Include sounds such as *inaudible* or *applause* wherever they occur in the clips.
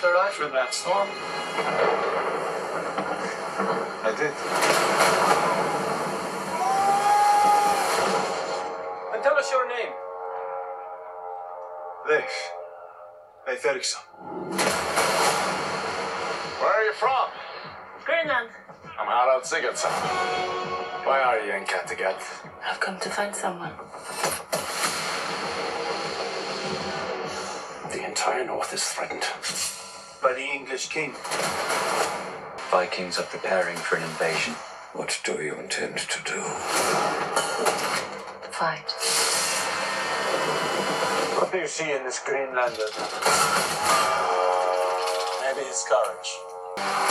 Did you just from that storm? I did. And tell us your name. Leif. Leif Eriksson. Where are you from? Greenland. I'm Harald Sigurdsson. Why are you in Kattegat? I've come to find someone. The entire north is threatened. By the English king. Vikings are preparing for an invasion. What do you intend to do? Fight. What do you see in this Greenlander? Maybe his courage.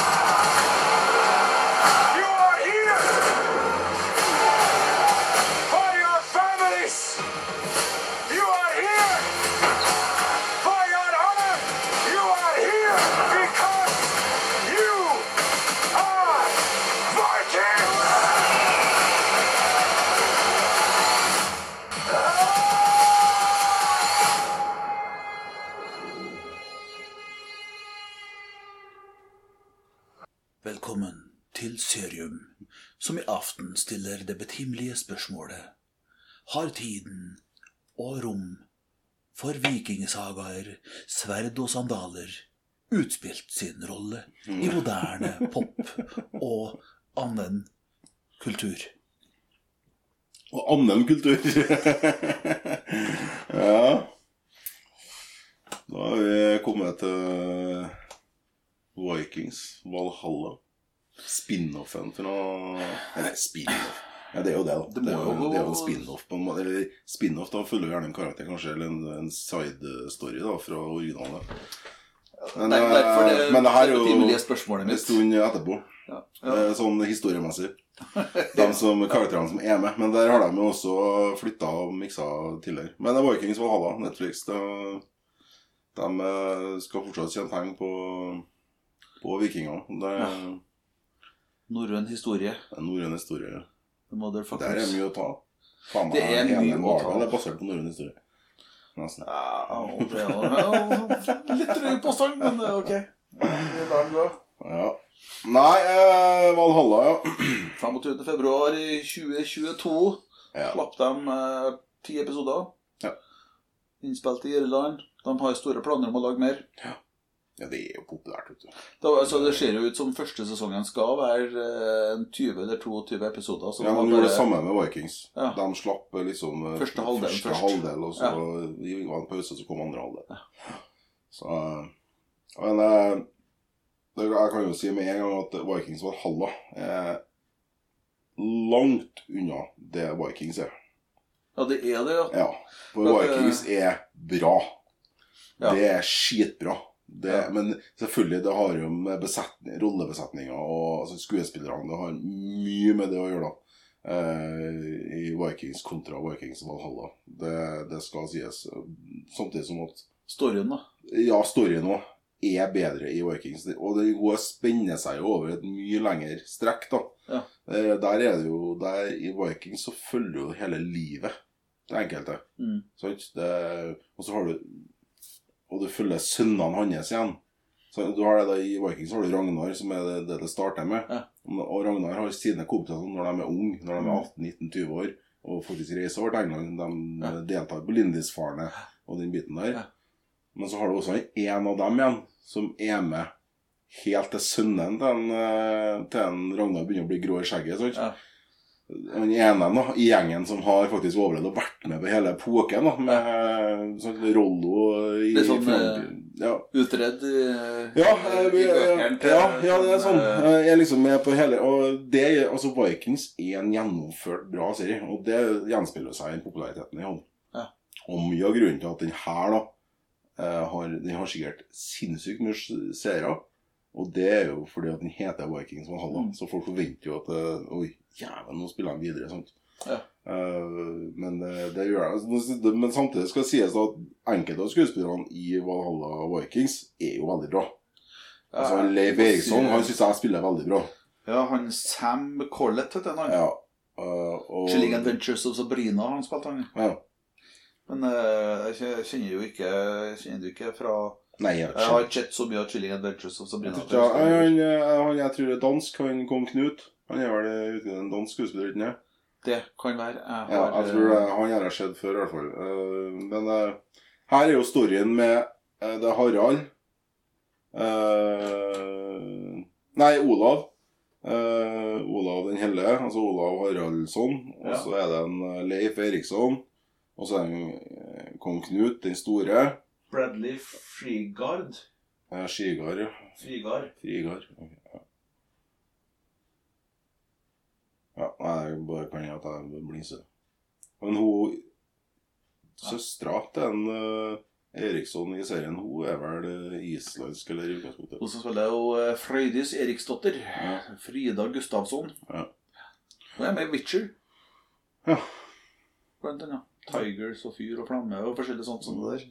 Velkommen til Serium, som i aften stiller det betimelige spørsmålet Har tiden og rom for vikingsagaer, sverd og sandaler utspilt sin rolle i moderne pop og annen kultur? Og annen kultur. *laughs* ja. Da har vi kommet til Vikings, Valhalla. Spin-offen for noe Eller spin-off. Ja, det er jo det, da. Det, er jo, det er jo en spin-off. Eller spin-off, da følger gjerne en karakter, kanskje, eller en, en side-story da, fra originalen. Men, Det er det, eh, men det her er jo en stund etterpå. Ja. ja. Sånn historiemessig. *laughs* De som, karakterene som er med. Men der har de jo også flytta og miksa tidligere. Men det er Vikings Valhalla, Netflix. De, de eh, skal fortsatt tjene penger på, på vikingene. Det er Ja. Norrøn historie. en norrøn historie. Det Der er mye å ta. Faen meg, Det er mye å ta. Det er basert på norrøn historie. Nesten. Ja, det er litt drøy påstand, men det er ok. Vi lar den gå. Ja. Nei, eh, Valhalla, ja. 25. februar i 2022 ja. slapp de eh, ti episoder. Ja. Innspilt i Irland. De har store planer om å lage mer. Ja, det er jo populært, vet du. Da, altså, det ser jo ut som første sesongen skal være eh, 20 eller 22 episoder. Så Ja, de gjorde det samme med Vikings. Ja. De slapp eh, liksom eh, Første halvdel, første først. halvdel, og så Ja. vi var en pause, så kom andre halvdel. Så eh, Men eh, jeg kan jo si med en gang at Vikings var er langt unna det Vikings er. Ja, det er det, ja. Ja, for eh, Vikings er bra. Ja. Det er skitbra. Det, Ja. Men selvfølgelig, det har jo med besetning, rollebesetninga og altså, skuespillerne Det har mye med det å gjøre, da. Eh, I Vikings kontra Vikings Valhalla. Det, det skal sies. Samtidig som at Storyen, da. ja, storyen òg er bedre i Vikings. Og det går spenner seg jo over et mye lengre strekk, da. Ja. Eh, Der er det jo der I Vikings så følger jo hele livet det enkelte. Mm. Sant? Og så har du Og du følger sønnene hans igjen. Så du har det da, I Vikings har du Ragnar, som er det det, det starter med. Ja. Og Ragnar har sine kompetanser når de er unge, når de er 18-19-20 år, og faktisk reiser over til England. De Ja. deltar på Lindisfarne og den biten der. Ja. Men så har du også en av dem igjen, som er med helt til sønnen til, en, eh, til en Ragnar begynner å bli grå i skjegget. Sant? Den ene da, i gjengen som har faktisk overlevd og vært med på hele epoken, da, med sånn Rollo i er sånn, ja. Utredd i, Ja, i eh, bøkene til- ja, ja, det er sånn. eh, Jeg er liksom med på hele Og det, altså Vikings er en gjennomført bra serie, og det gjenspeiler seg i populariteten i han. Ja. Og mye av grunnen til at den her da eh, har, den har sikkert sinnssykt mye seere. Og det er jo fordi at den heter Vikings Valhalla. Mm. Så folk forventer jo at eh, Oi, jævlen, nå spiller de videre. sant? Ja. Uh, men det, det gjør. Altså, Men samtidig skal det sies at enkelte av skuespillerne i Valhalla Vikings er jo veldig bra. Altså, Ja, Leif jeg må Eriksson han syns jeg spiller veldig bra. Ja, han Sam Collett heter han. Ja. uh, og, Chilling Adventures of Sabrina han spilt, han. Ja. Men uh, jeg kjenner jo ikke kjenner jo ikke fra Nei, jeg, Jeg har ikke sett så mye av Chilling Adventures Sabrina. jeg, tror ikke- han, han, han, jeg tror det er dansk, han kong Knut. Han er vel uten en dansk skuespiller, ikke sant? Det kan være. Jeg har, Ja, jeg tror det, han har jeg sett før, i hvert fall. Eh, men eh, her er jo storyen med eh, det er Harald eh, Nei, Olav. Eh, Olav den helle, altså Olav Haraldsson. Og Ja. så er det en eh, Leif Eriksson. Og så er det en eh, kong Knut den store. Bradley Frigard. Ja, Skigard, ja. Frigard. Frigard. Okay, Ja. ja, Jeg bare kan jeg at jeg blinser. Men hun Søstera til en uh, Eriksson i serien, hun er vel eh, islandsk eller i utgangspunktet? Hun som spiller jo uh, Frøydis Eriksdotter. Ja. Frida Gustavsson. Ja. Hun er med i Witcher. Ja. Blant annet. Tigers og Fyr og Flamme og forskjellig sånt som det der.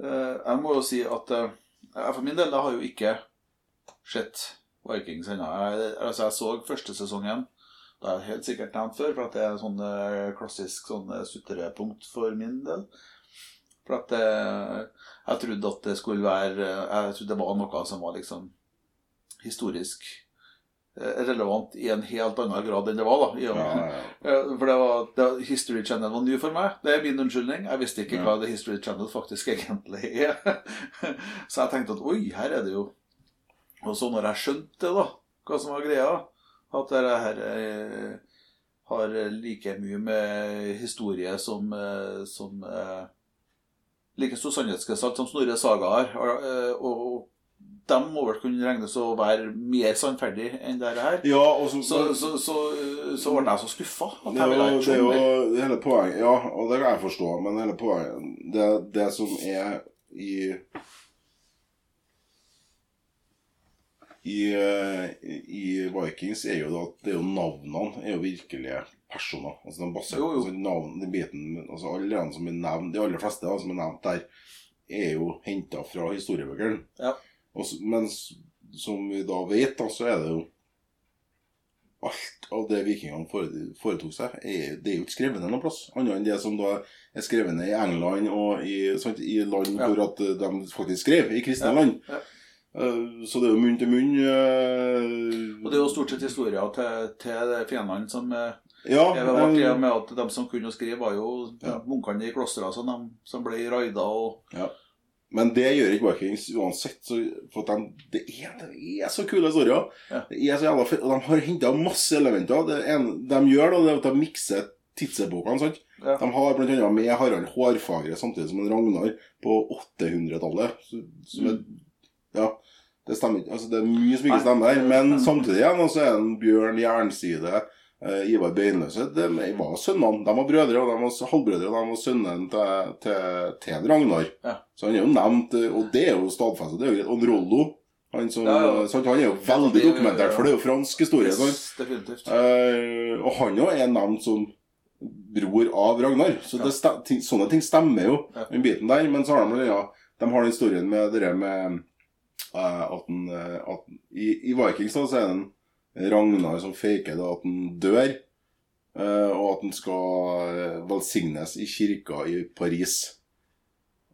Eh, jeg må jo si at eh, jeg for min del jeg har jo ikke sett Vikings ennå. Jeg, altså, jeg så første sesongen. Det har jeg helt sikkert nevnt før, for at det er sånn eh, klassisk sånn sutrepunkt for min del. For at eh, jeg trodde at det skulle være Jeg trodde det var noe som var liksom historisk relevant i en helt annen grad enn det var. da Ja, ja, ja. *laughs* Eh, For det var, det, History Channel var ny for meg. Det er min unnskyldning. Jeg visste ikke hva The History Channel faktisk *laughs* egentlig er. *laughs* Så jeg tenkte at oi, her er det jo Og så når jeg skjønte det, da, hva som var greia, at det her eh, har like mye med historie som, eh, som eh, Like stor sannhetsgestalt som Snorre Saga har. Og, eh, og de må vel kunne regnes å være mer sannferdig enn dette her. ja så, Så, så, så, så ble jeg så skuffa. Det, det er jo hele poenget Ja, og det kan jeg forstå, men hele poenget Det, det som er i i, eh, i Vikings er jo at det er jo navnene er jo virkelige personer. Altså de basert, Jo, jo. Altså, navn, de biten, altså alle de som er nevnt, de aller fleste da, som er nevnt der, er jo henta fra historiebøkene. Ja. Men som vi da vet, da, så er det jo Alt av det vikingene foretok seg, er, det er jo ikke skrevet ned noen plass. Annet enn det som da er skrevet ned i England og i, sant, i land Ja. hvor at eh, de faktisk skrev, i kristne Ja, land. ja. Eh, Så det er jo munn til munn. eh, Og det er jo stort sett historier til, til fiendene som Ja, eh, med at de som kunne skrive, var jo Ja. munkene i klosteret som, de, som ble raida og men det gjør ikke Vikings uansett. Så, for de, det, er, det er så kule historier. Ja. Det er så jævla fett, og de har henta masse elementer. Det en, de gjør da, det er at de mikser tidsepokene. Ja. De har bl.a. med Harald Hårfagre samtidig som en Ragnar på 800-tallet. Mm. Ja, det stemmer ikke. Altså, det er mye som ikke stemmer. Men samtidig igjen, så er det en Bjørn Jernside, Ivar Beinløse De var sønnene. De var brødre, og de var halvbrødre, og de var sønnen til, til, til Ragnar. Ja. Så han er jo nevnt, eh, og det er jo stadfestet. Det er jo greit. Og Rollo, han, som, Ja, ja. sant, han er jo veldig er dokumentert, for det er jo fransk historie. Yes. Eh, og han òg er nevnt som bror av Ragnar. Så det, ting, sånne ting stemmer jo, Ja. den biten der. Men så har de, ja, de har den historien med det med uh, at, den, eh, at i, I Vikings da, så er det en Ragnar som faker da, at han dør. eh, og at han skal eh, velsignes i kirka i Paris.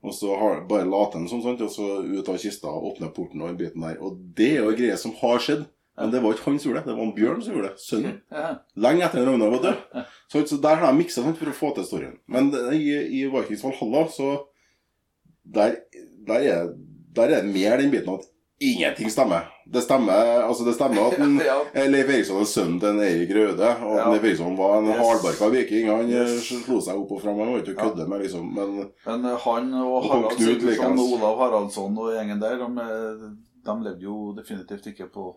Og så har, bare later han sånn, sant? og så ut av kista åpner porten og den biten der. Og det er jo en greie som har skjedd. Men det var ikke han som gjorde det, det var en Bjørn som gjorde det. Sønnen. Lenge etter at Ragnar var død. *laughs* Så, så der har jeg miksa for å få til storyen. Men i, i Vikings Valhalla, så der, der, er, der er mer den biten at ingenting stemmer. Det stemmer altså det stemmer at *laughs* en, Ja. Leif Eriksson er sønnen til en Eirik Røde. Og Ja. Leif Eriksson var en Yes. hardbarka viking. Han eh, Yes. slo seg opp og fram. Han var ikke å kødde med, liksom. Men Men eh, han og Og Harald Sigurdsson og Olav Haraldsson og gjengen der, de, eh, de levde jo definitivt ikke på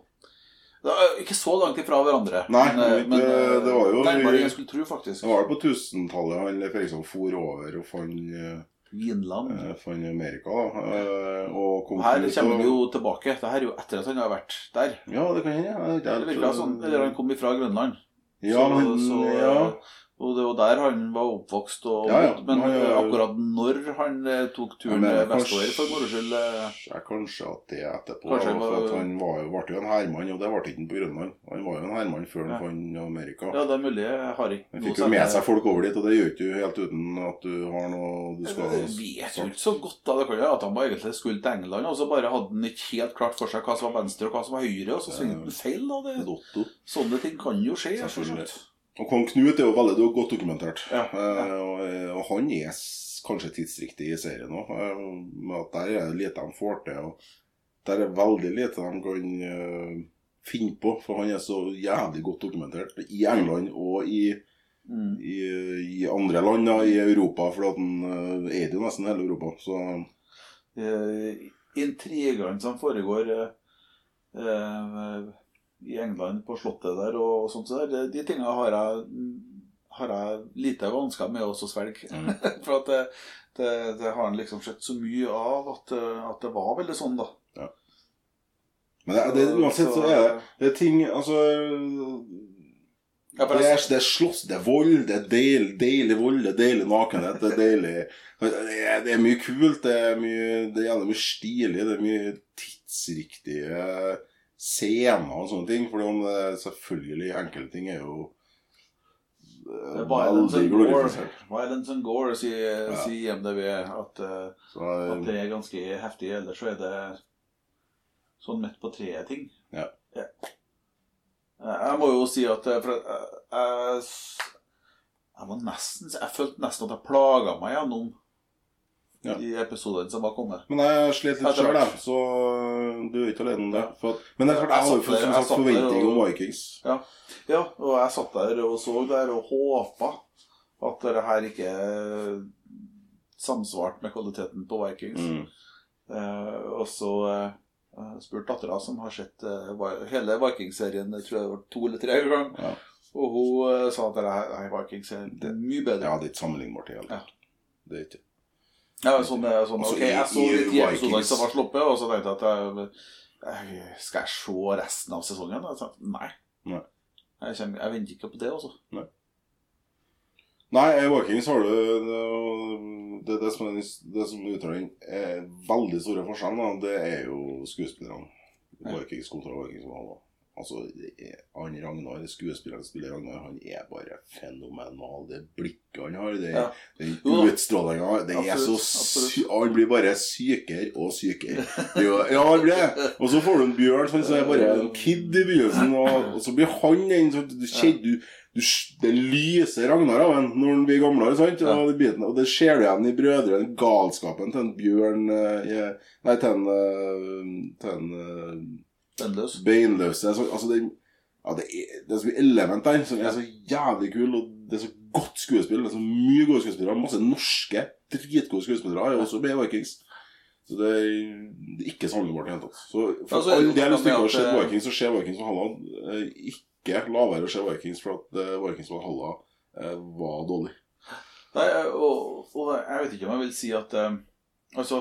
Ikke så langt ifra hverandre. Nei, men, det- men det var jo- nærmere enn jeg skulle tro, faktisk. det var på 1000-tallet han Leif Eriksson for over og fant Vinland. eh, for Amerika. da, eh, Og kom her kommer han jo tilbake. Det her er jo etter at han har vært der. Ja, det kan hende. Ja. Eller han kom ifra Grønland. Ja, så, men, så, ja. Og det var der han var oppvokst. Og, Ja, ja. Men er- akkurat når han eh, tok turen Ja, vestover for moro skyld eh, Ja, kanskje at det er etterpå. Kanskje for at han var ble jo en herremann, og det ble ikke på Grønland. Han var jo en herremann før han Ja. fant Amerika. Ja, det er mulig. Jeg har ikke Han fikk jo med seg folk over dit, og det gjør ikke du helt uten at du har noe du skal Jeg vet jo ikke så godt da, det kan jo at han bare egentlig skulle til England, og så bare hadde han ikke helt klart for seg hva som var venstre og hva som var høyre, og så svingte han feil. da, det, Sånne ting kan jo skje. Selvfølgelig. Og kong Knut er jo veldig det jo godt dokumentert. Ja, Eh, og, og han er kanskje tidsriktig i serien òg. med at der er det lite de får til. og Der er veldig lite de kan eh, finne på, for han er så jævlig godt dokumentert i England og i, Mm. i, i andre land da, i Europa, for han eh, er det jo nesten hele Europa. Så eh, intrigene som foregår eh, eh, i England på slottet der og sånt så der, de tingene har jeg, har jeg lite vansker med å svelge. Mm. For at det, det, det har han liksom sett så mye av at, eh, at det var veldig sånn, da. Men det, det, uansett så er det, det er ting Altså Ja, Det er, det er slåss, det er vold, det er deil, deilig vold, det er deilig nakenhet, det er deilig Det er, det er mye kult, det er mye Det er mye stilig, det er mye tidsriktige scener og sånne ting. For om det selvfølgelig enkelte ting er jo eh, Violence veldig glorifisert. Violence and gore sier, Ja. MDV at, eh, Så, at det er ganske heftig. Ellers så er det sånn midt på treet-ting. Ja. ja. Jeg må jo si eh, at jeg, jeg, jeg Jeg følte nesten at jeg plaga meg gjennom Ja. i episoden som har kommet. men jeg slet litt sjøl, så du er ikke alene om det. At- men det er klart, jeg Jeg har jo der om Vikings. Ja, og jeg satt der og så der og håpa at det her ikke samsvarte med kvaliteten på Vikings. Mm. Eh, og så eh, jeg spurte dattera, som har sett eh, hele Vikings-serien jeg tror jeg to eller tre ganger, Ja. og hun eh, sa at det her nei, Vikings er mye bedre. ja, det er ikke sammenlignbart i det hele tatt. Det er ikke Ja, sånn, er sånn, ok, Jeg så de episodene som var sluppet, og så tenkte jeg at jeg, jeg, Skal jeg se resten av sesongen? Jeg sa, nei. Nei. Jeg, kommer, jeg venter ikke på det, altså. Nei, i Vikings har du det, det, det som, er, det som utgjør den eh, veldig store forskjellen, det er jo skuespillerne. Vikings kontra Vikings. Altså, han Ragnar, skuespilleren som spiller Ragnar, han er bare fenomenal. Det blikket han har, det, Ja. den utstrålinga Det er så Absolutt, absolutt. Han blir bare sykere og sykere. *laughs* Jo, ja, han blir det. Og så får du en Bjørn som er bare en kid i begynnelsen, og, og så blir han den som du kjenner Det lyser Ragnar av en når han blir gamlere, sant? Ja. Og, det og det ser du igjen i brødrene. Galskapen til en Bjørn eh, Nei, til en, eh, til en eh, Det er så, altså det, ja, det, er, det er så mye element der som er så jævlig kul, og det er så godt skuespill. Det er så mye gode skuespillere. Masse norske, dritgode skuespillere er også med i Vikings. Så det er, det er ikke sammenlignbart i det hele tatt. Så for Altså, all del, hvis du ikke har sett eh, Vikings, så ser Vikings Valhalla. Eh, Ikke la være å se Vikings, for at eh, Vikings Valhalla eh, var dårlig. Nei, og, og jeg vet ikke om jeg vil si at um, Altså,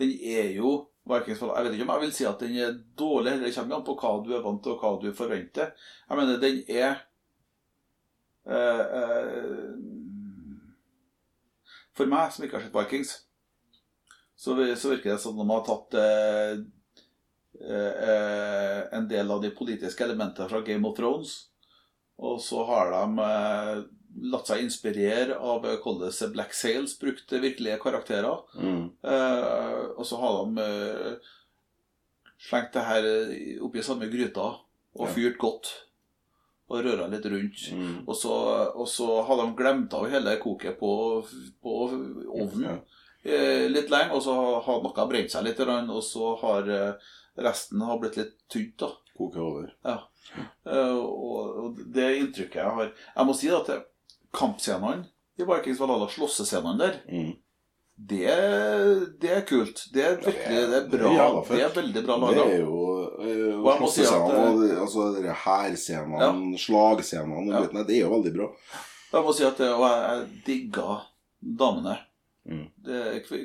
den er jo Vikings Jeg vet ikke om jeg vil si at den er dårlig. Det kommer an på hva du er vant til, og hva du forventer. Jeg mener, den er eh, eh, For meg, som ikke har sett Vikings, så, så virker det som de har tatt eh, eh, en del av de politiske elementene fra Game of Thrones, og så har de eh, latt seg inspirere av hvordan Black Sails brukte virkelige karakterer. Mm. Eh, og så har de eh, slengt det her oppi samme gryta og Ja. fyrt godt. Og røra litt rundt. Mm. Og så, og så har de glemt av hele koket på, på ovnen Ja. eh, litt lenge. Og så har noe brent seg litt, og så har eh, resten har blitt litt tynt. da Koker over. Eh, og, og det inntrykket jeg har Jeg må si at det- kampscenene i Vikings Valhalla, slåssescenene der, Mm. det, det er kult. Det er virkelig det er det er bra. Det er veldig bra Det laga. er jo uh, jeg si slåssescenene, og altså hærscenene, ja. slagscenene Ja. Det er jo veldig bra. Jeg må si at Og jeg, jeg digga damene Mm.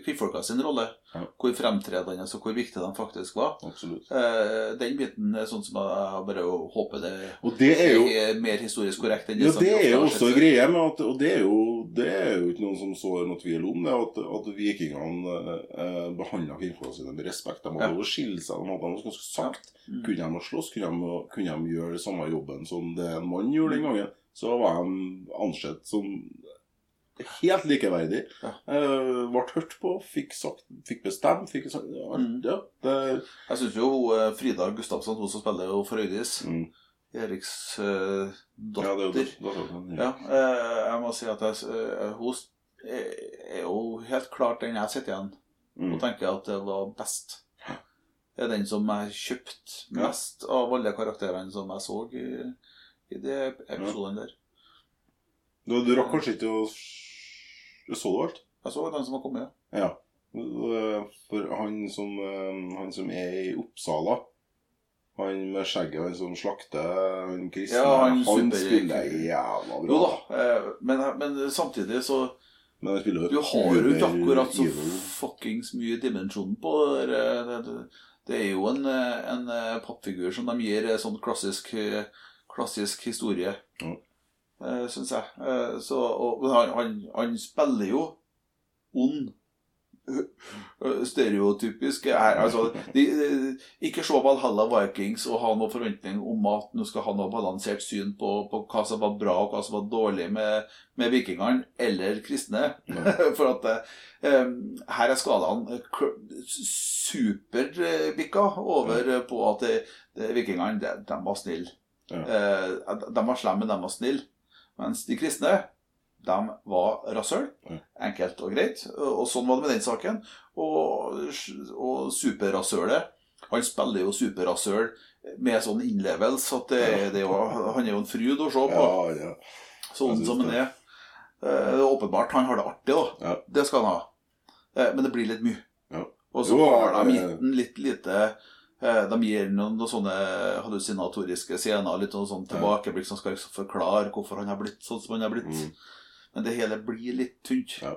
kvinnfolka sin rolle. Ja. Hvor fremtredende og hvor viktig de faktisk var. Absolutt. Eh, den biten er sånn som jeg bare håper det Og det er jo er mer historisk korrekt enn Ja, som det er jo også en greie, med at Og det er jo, det er jo ikke noen som sår noe tvil om det, at, at vikingene eh, behandla kvinnfolka sine med respekt. De hadde Ja. skille seg, de hadde noe ganske sagt. Mm. Kunne de slåss, kunne de, kunne de gjøre det samme jobben som det en mann gjorde den gangen, så var de ansett som helt likeverdig. Ja. Uh, ble hørt på, fikk sagt, fikk bestemt, fikk sagt ja, Mm. ja, det, Jeg syns jo hun, eh, Frida Gustavsson, hun som spiller jo Frøydis, mm. Eriks eh, Ja, er jo datter det. det, det. Ja, Uh, jeg må si at jeg, eh, hun er jo helt klart den jeg sitter igjen Mm. og tenker at det var best. Det er den som jeg kjøpte Ja. mest av alle karakterene som jeg så i, i de episodene der. Du, du rakk kanskje ikke å Du så det alt? Jeg så den som har kommet, ja. Ja. For han som, eh, han som er i Uppsala Han med skjegget, han som slakter han kristne, Ja, han han, spiller jævla bra. Jo da, eh, men, men samtidig så Men Du har jo ikke akkurat så fuckings mye dimensjon på det. Det, det, det er jo en, en eh, pappfigur som de gir sånn klassisk, klassisk historie, Ja. Eh, syns jeg. Eh, Så, og han, han, han spiller jo ond. Eh, Stereotypisk er, altså, de, de, Ikke se Valhalla Vikings og ha noen forventning om at nå skal ha noe balansert syn på, på hva som var bra og hva som var dårlig med, med vikingene eller kristne. *laughs* For at um, her er skalaen superbikka over på at vikingene de, de var snille. Ja. De var slemme, de var snille. Mens de kristne de var rasshøl. Enkelt og greit. Og sånn var det med den saken. Og, og superrasshølet Han spiller jo superrasshøl med sånn innlevelse at det, det jo, han er jo en fryd å se på. Ja, ja. Sånn som han er. Eh, åpenbart han har det artig, da. Ja. Det skal han ha. Eh, Men det blir litt mye. Ja. Og så har de gitt den litt lite De gir noen, noen sånne hallusinatoriske scener, litt noen sånn tilbakeblikk som skal forklare hvorfor han har blitt sånn som han har blitt. Mm. Men det hele blir litt tynt. Ja.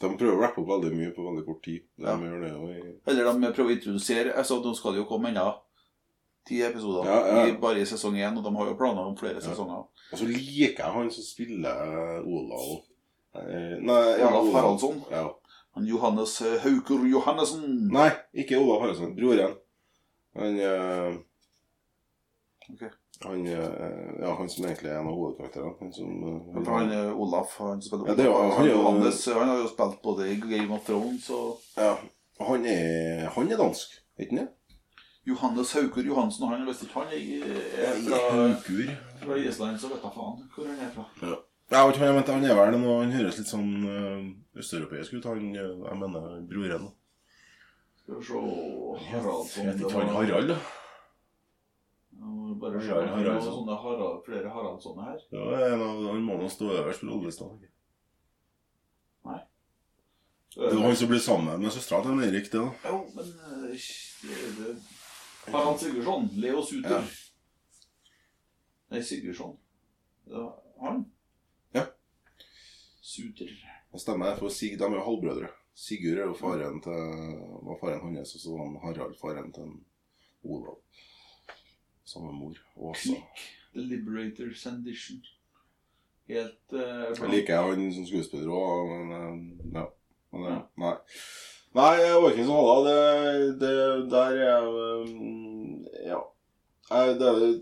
De prøver å rappe opp veldig mye på veldig kort tid. De Ja. det jo Eller de prøver å introdusere altså Nå skal det jo komme enda ti episoder Ja. I, bare i sesong én, og de har jo planer om flere sesonger. Og så liker jeg han som spiller Olav. Eh, Nei, ja, Olaf Haraldsson. Ja. Han Johannes eh, Hauker Johannessen. Nei, ikke Olav Haraldsson. Broren. Han uh, okay. Han, eh, ja, han som egentlig er en av hovedkarakterene. Han som eh, For han eh, Olaf han spiller Ja, det er jo- han, han er jo- Johannes han har jo spilt både i Game of Thrones og Ja, han er, han er dansk, er ikke han det? Johannes Haukur Johansen. Han Hvis ikke han er, er fra, Haukur. fra Island, så vet jeg faen hvor han er fra. Ja. Jeg vet ikke han er vel noe, han høres litt sånn østeuropeisk ut, han, jeg mener broren. Skal vi se Haraldsson vet ikke han Harald, da? Bare se. Harald- Det Haraldsson. sånne Harald, flere Haraldssone her. Ja, en av, han må nå stå øverst på rollelista. Det var han som ble sammen med søstera til Erik, det da. Jo, men eh, det, det, Harald Sigurdsson. Leo Suter. Ja. Nei, Sigurdsson. Ja, han? Ja. Suter. Det stemmer, for Sig, de er jo halvbrødre. Sigurd er jo faren til, var faren hans, og så var han Harald faren til Olav. Samme mor. Åsa. The Liberators Edition. Helt uh, Jeg liker han som skuespiller òg, men eh, ja. Men, eh, Ja. nei. Nei, Vikings og Halla, det, det der er Ja. Det er,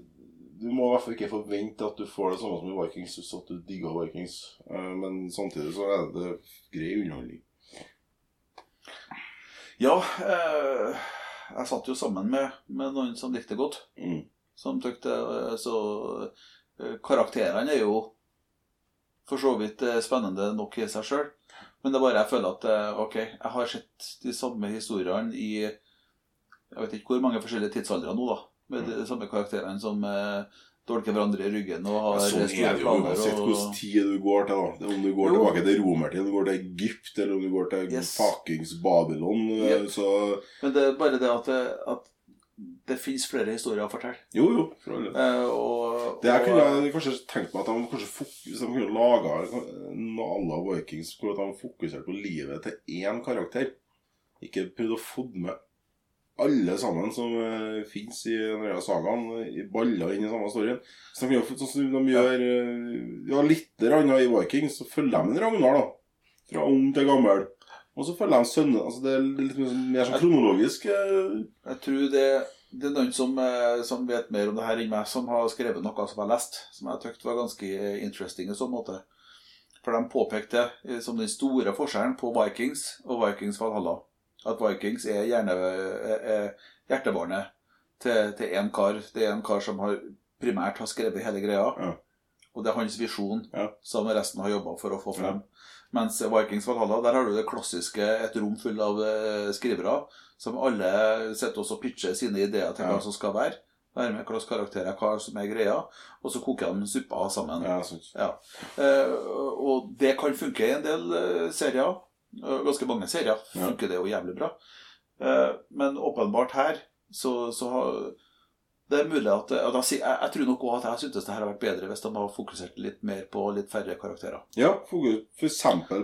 du må i hvert fall ikke forvente at du får det samme som i Vikings hvis at du digger Vikings. Men samtidig så er det grei underholdning. Ja, eh, jeg satt jo sammen med, med noen som likte godt. Mm. Som tykte eh, Så eh, karakterene er jo for så vidt eh, spennende nok i seg sjøl. Men det er bare jeg føler at ok, jeg har sett de samme historiene i Jeg vet ikke hvor mange forskjellige tidsaldre nå, da. Med de samme karakterene som eh, dolker hverandre i ryggen og har Sånn er det jo uansett hvilken tid du går til. da Om du går Jo. tilbake til romertid, om du går til Egypt, eller om du går til Yes. fuckings Babylon. eh, Yep. Så Men det er bare det at, at det fins flere historier å fortelle. Jo, jo. Eh, og, Det jeg kunne jeg kanskje tenkt meg at de kanskje fokus, de kunne laga Nala Vikings hvor de fokuserte på livet til én karakter. Ikke prøvd å få med alle sammen som uh, fins i denne sagaen, i baller inn i samme storyen. Så de kunne jo sånn som de gjør eh, Ja, litt grann i Vikings, så følger de Ragnar, da. Fra ung til gammel. Og så følger de sønnen. Altså, det er litt mer sånn- sånn kronologisk. Uh... Jeg tror det, det er noen som, eh, som vet mer om det her enn meg, som har skrevet noe som jeg har lest, som jeg syntes var ganske interesting i sånn måte. For de påpekte eh, som den store forskjellen på Vikings og Vikings Valhalla. At Vikings er gjerne er, er hjertebarnet til, til en kar. Det er en kar som har primært har skrevet hele greia. Ja. Og det er hans visjon Ja. som resten har jobba for å få frem. Mens Vikings Valhalla, der har du det klassiske, et rom full av eh, skrivere som alle sitter og pitcher sine ideer til hva som skal være. Være med hvilke karakterer, hva som er greia. Og så koker de suppa sammen. Ja. Ja. Eh, og det kan funke i en del eh, serier. Ganske mange serier Ja. funker det jo jævlig bra. Eh, men åpenbart her så, så har det er mulig at, at jeg, jeg, jeg tror nok også at jeg syntes det her har vært bedre hvis de har fokusert litt mer på litt færre karakterer. Ja, f.eks.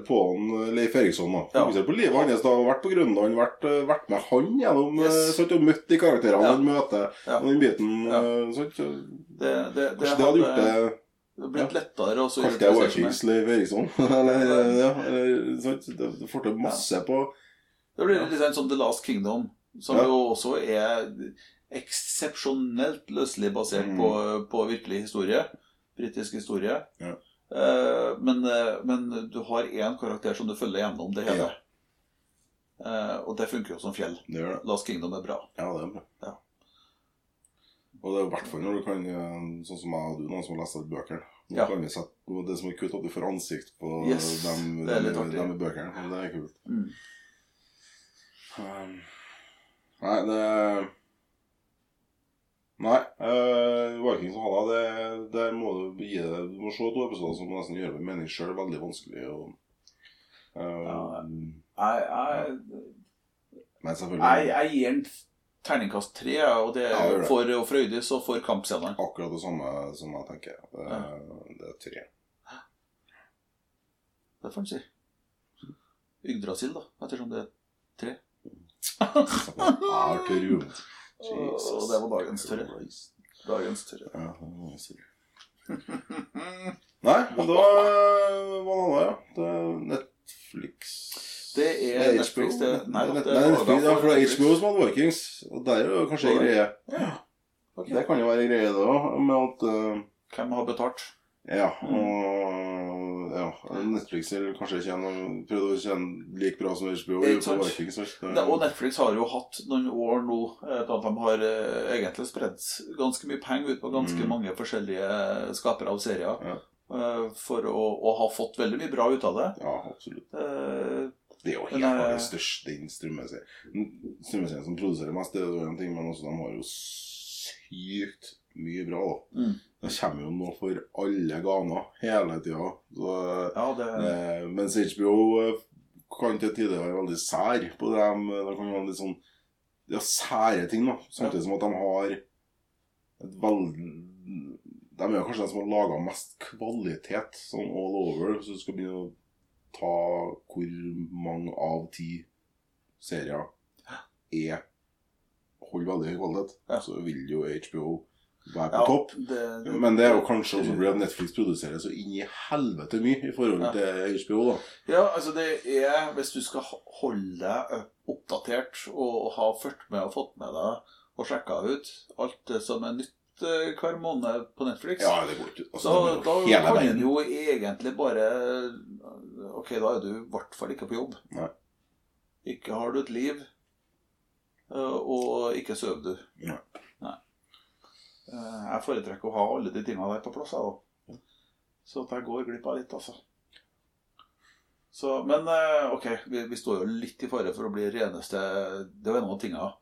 på han, eh, Leif Eriksson. da. Ja. Fokusert på livet hans. da, Vært på Grønland, vært, eh, vært med han gjennom Yes. sånn, og møtt de karakterene Ja. han møter. Ja. Og den biten Ja. sånn, så Det, det, det, Kanskje det hadde gjort det det har blitt lettere Også, så Kanskje *laughs* det er Vikings Leif Eriksson? eller, ja, eller sant, det får til masse på Det blir litt sånn som The Last Kingdom, som Ja. jo også er eksepsjonelt løselig basert Mm. på, på virkelig historie. Britisk historie. Ja. Eh, men, eh, men du har én karakter som du følger gjennom det hele. Uh, og det funker jo som fjell. Det gjør det. Last Kingdom er bra. Ja, det er bra. Og det er i hvert fall når du kan, eh, sånn som jeg og du, noen som har lest bøkene. Nå Ja. kan vi sette, det som er kult, at du får ansikt på Yes, dem, dem, dem i bøkene. Det er kult. Mm. Um, nei, det Nei. Uh, Vikings og Halla, det, det må du gi det Du må se to episoder som nesten gjør det med mening sjøl veldig vanskelig. Og, uh, Ja. Jeg, jeg, men selvfølgelig jeg, jeg gir en terningkast tre, og det Ja, det. for Frøydis og for kampscenene. akkurat det samme som jeg tenker. Det, Ja. det er tre. Det får en si. Yggdrasil, da, ettersom det er tre. Arthur Jesus Og det var dagens tørre. Dagens tørre. Ja. Nei, men da var det annet, ja. Det er Netflix Det er. Netflix, det- nei, Nei, det Netflix, ja, for det er HBO som hadde Vikings. Og der er jo kanskje en greie. Ja. Okay. Det kan jo være en greie, det òg, med at uh, Hvem har betalt? Ja, og ja, Netflix er kanskje ikke en- prøvd å tjene like bra som HBO? Vikings. Det- Og Netflix har jo hatt noen år nå eh, da de har eh, egentlig spredt ganske mye penger ut på ganske Mm. mange forskjellige skapere av serier. Ja. eh, For å, å ha fått veldig mye bra ut av det. Ja, absolutt. Eh, Det er jo helt klart den største strømmeserien. Som produserer mest, det er en ting, men også de har jo sykt mye bra. da. Mm. Det kommer jo noe for alle ganer hele tida. Ja, det eh, mens HBO eh, kan til tider være veldig sær på dem. De, de kan være litt sånn ja, sære ting, da. Samtidig som at de har et veldig De er kanskje de som har laga mest kvalitet sånn all over, hvis du skal begynne å ta hvor mange av ti serier er holder veldig høy kvalitet, Ja. så vil jo HBO være på ja, topp. det- Men det er jo kanskje også fordi at Netflix produserer så inn i helvete mye i forhold Ja. til HBO. da. Ja, altså det er Hvis du skal holde deg oppdatert og ha fulgt med og fått med deg og sjekka ut alt det som er nytt hver måned på Netflix, Ja, det går ikke. Altså, da, da kan verden. en jo egentlig bare Ok, da er du i hvert fall ikke på jobb. Nei. Ikke har du et liv, eh, og ikke sover du. Nei. Nei. Eh, Jeg foretrekker å ha alle de tingene der på plass, jeg da. Så at jeg går glipp av litt, altså. Så, men eh, ok, vi, vi står jo litt i fare for å bli reneste Det jo en av tingene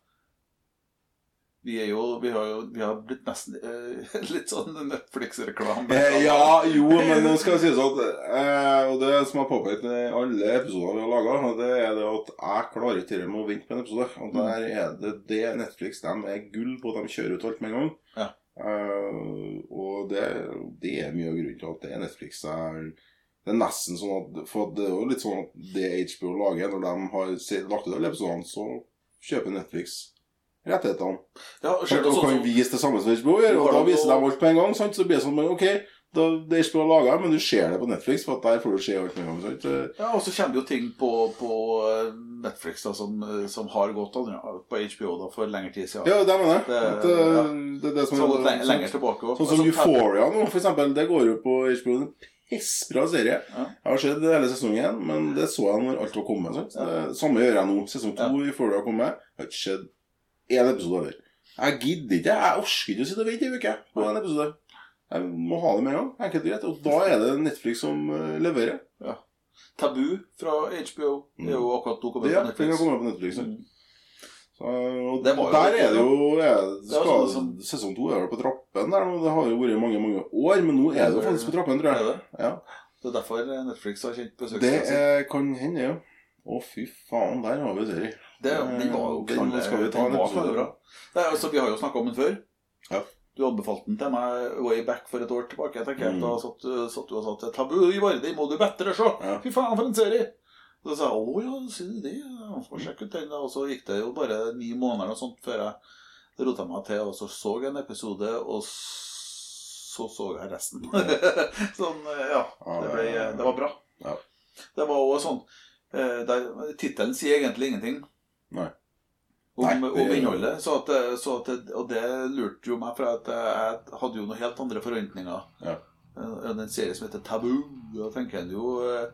Vi er jo Vi har jo vi har blitt nesten eh, *laughs* litt sånn Netflix-reklame. Eh, ja, jo, men nå skal det sies at eh, Og det som jeg har påpekt i alle episoder vi har laga, det er det at jeg klarer ikke med å vente på en episode. Og der er det det Netflix de er gull på. De kjører ut alt med en gang. Ja. Eh, og det, det er mye av grunnen til at det er Netflix. Er, det er nesten sånn at For det er jo litt sånn at det HBO lager, når de har lagt ut alle episodene, så kjøper Netflix rettighetene. Ja, og Og du sånn kan vise det samme som HBO gjør, og da viser de alt på en gang. Sant? Så blir det sånn OK, da, det er HBO laga, men du ser det på Netflix, for der får du se alt med en gang. Sant? Ja, og så kommer det jo ting på, på eh, Netflix da, som, eh, som har gått andre, på HBO da, for lengre tid siden. Ja, det mener jeg. Det- ja. det som gått er lenger, lenger tilbake også. Sånn som Altså, Euphoria nå, for eksempel. Det går jo på HBO. Pissbra serie. Ja. Jeg har sett hele sesongen, men det så jeg når alt var kommet. Sant? Samme gjør jeg nå. Sesong to i Euphoria har kommet. Jeg har ikke sett én episode over. Jeg gidder ikke. Jeg orker ikke å sitte og vente en uke på en episode. Jeg må ha det med en gang. Enkelt og greit. Og da er det Netflix som leverer. leverer. Tabu fra HBO er jo akkurat nå kommet Det, på Netflix. Ja, kommer på Netflix. Mm. Så, og Det der er det jo er, Det skal, sånn som- Sesong to er vel på trappen der nå. Det har jo vært mange mange år, men nå er det jo faktisk på trappen, tror Er jeg. det? Ja. Det er derfor Netflix har kjent Det er, kan hende, ja. Å, fy faen, der har vi serie. Det, de var jo knall, knalle- skal vi ta en episode. altså, vi har jo snakka om den før. Ja. Du anbefalte den til meg way back for et år tilbake. Jeg tenker, Mm. Da satt, satt du og sa til Tabu i Vardi, må du bedre se! Ja. Fy faen, for en serie! Så sa jeg å ja, sier du det? Får sjekke ut den, da. Og så gikk det jo bare ni måneder og sånt før jeg rota meg til og så så en episode, og så så jeg resten. *laughs* sånn, ja. Det, ble, det var bra. Ja. Det var også sånn eh, Tittelen sier egentlig ingenting Nei. om, Nei, det- om innholdet. Så at, så at og det lurte jo meg, for at jeg hadde jo noen helt andre forventninger. Ja. Eh, En serie som heter Tabu. Da tenker en jo eh,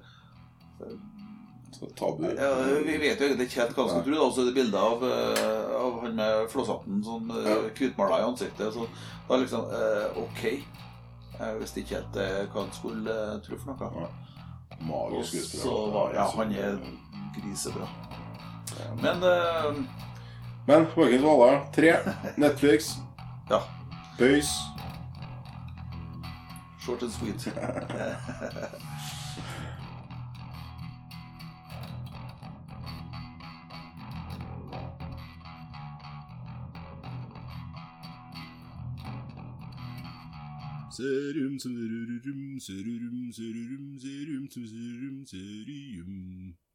tabu. ja, Vi vet jo egentlig ikke helt hva vi skal tro. Og så er det bilde av, eh, av han med flosshatten sånn eh, Ja. hvitmala i ansiktet. Så da liksom eh, Ok. Jeg visste ikke helt eh, hva han skulle eh, tro for noe. Ja. Magisk skuespiller. Ja, han er grisebra. Men uh, Men Vikings Hvaler 3, Netflix, *laughs* ja. Bøys Short and sweet. *laughs* Serum, serum, serum, serum, serum, serum, serum.